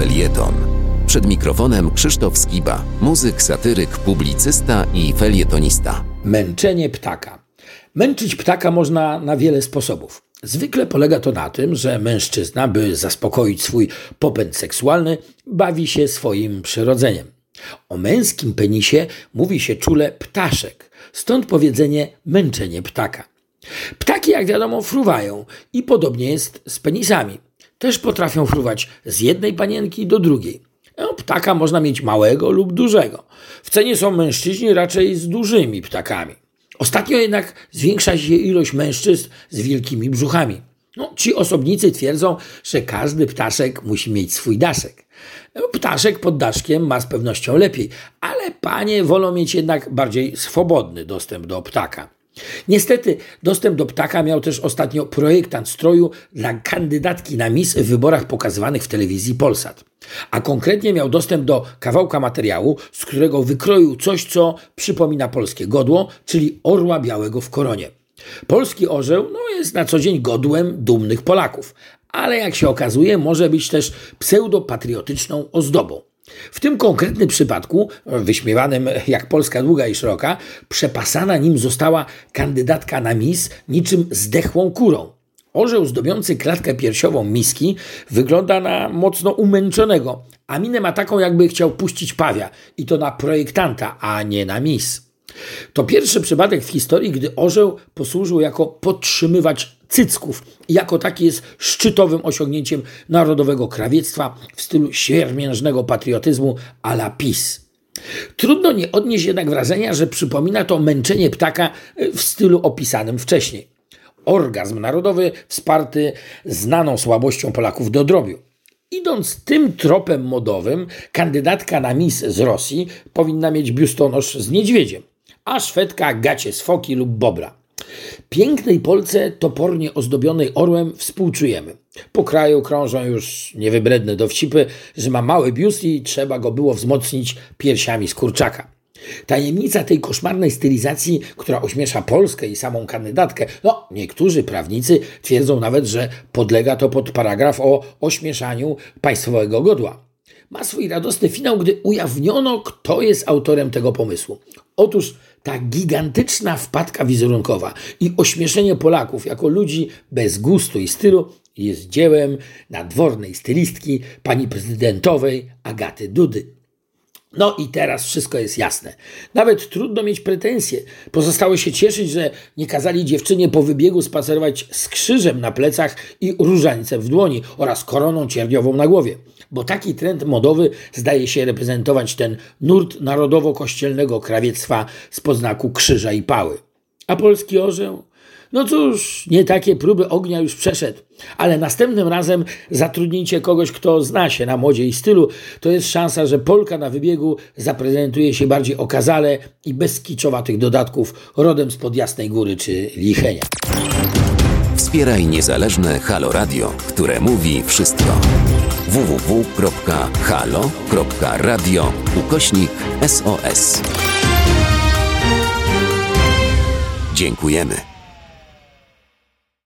felieton. Przed mikrofonem Krzysztof Skiba, muzyk, satyryk, publicysta i felietonista. Męczenie ptaka. Męczyć ptaka można na wiele sposobów. Zwykle polega to na tym, że mężczyzna, by zaspokoić swój popęd seksualny, bawi się swoim przyrodzeniem. O męskim penisie mówi się czule ptaszek, stąd powiedzenie męczenie ptaka. Ptaki, jak wiadomo, fruwają i podobnie jest z penisami. Też potrafią fruwać z jednej panienki do drugiej. No, ptaka można mieć małego lub dużego. W cenie są mężczyźni raczej z dużymi ptakami. Ostatnio jednak zwiększa się ilość mężczyzn z wielkimi brzuchami. No, ci osobnicy twierdzą, że każdy ptaszek musi mieć swój daszek. No, ptaszek pod daszkiem ma z pewnością lepiej, ale panie wolą mieć jednak bardziej swobodny dostęp do ptaka. Niestety dostęp do ptaka miał też ostatnio projektant stroju dla kandydatki na mis w wyborach pokazywanych w telewizji Polsat. A konkretnie miał dostęp do kawałka materiału, z którego wykroił coś, co przypomina polskie godło, czyli orła białego w koronie. Polski orzeł no, jest na co dzień godłem dumnych Polaków, ale jak się okazuje, może być też pseudopatriotyczną ozdobą. W tym konkretnym przypadku, wyśmiewanym jak Polska długa i szeroka, przepasana nim została kandydatka na mis niczym zdechłą kurą. Orzeł zdobiący klatkę piersiową miski wygląda na mocno umęczonego, a minę ma taką, jakby chciał puścić pawia i to na projektanta, a nie na mis. To pierwszy przypadek w historii, gdy orzeł posłużył jako podtrzymywacz cycków jako taki jest szczytowym osiągnięciem narodowego krawiectwa w stylu siermiężnego patriotyzmu a la PiS. Trudno nie odnieść jednak wrażenia, że przypomina to męczenie ptaka w stylu opisanym wcześniej. Orgazm narodowy wsparty znaną słabością Polaków do drobiu. Idąc tym tropem modowym, kandydatka na mis z Rosji powinna mieć biustonosz z niedźwiedziem a Szwedka gacie z foki lub bobra. Pięknej Polce topornie ozdobionej orłem współczujemy. Po kraju krążą już niewybredne dowcipy, że ma mały biust i trzeba go było wzmocnić piersiami z kurczaka. Tajemnica tej koszmarnej stylizacji, która ośmiesza Polskę i samą kandydatkę, no niektórzy prawnicy twierdzą nawet, że podlega to pod paragraf o ośmieszaniu państwowego godła ma swój radosny finał, gdy ujawniono, kto jest autorem tego pomysłu. Otóż ta gigantyczna wpadka wizerunkowa i ośmieszenie Polaków jako ludzi bez gustu i stylu jest dziełem nadwornej stylistki pani prezydentowej Agaty Dudy. No i teraz wszystko jest jasne. Nawet trudno mieć pretensje. Pozostało się cieszyć, że nie kazali dziewczynie po wybiegu spacerować z krzyżem na plecach i różańcem w dłoni oraz koroną cierniową na głowie. Bo taki trend modowy zdaje się reprezentować ten nurt narodowo-kościelnego krawiectwa z poznaku krzyża i pały. A polski orzeł? No cóż, nie takie próby ognia już przeszedł, ale następnym razem zatrudnijcie kogoś, kto zna się na modzie i stylu. To jest szansa, że Polka na wybiegu zaprezentuje się bardziej okazale i bez kiczowatych dodatków rodem spod Jasnej Góry czy Lichenia. Wspieraj niezależne Halo Radio, które mówi wszystko. www.halo.radio ukośnik SOS. Dziękujemy.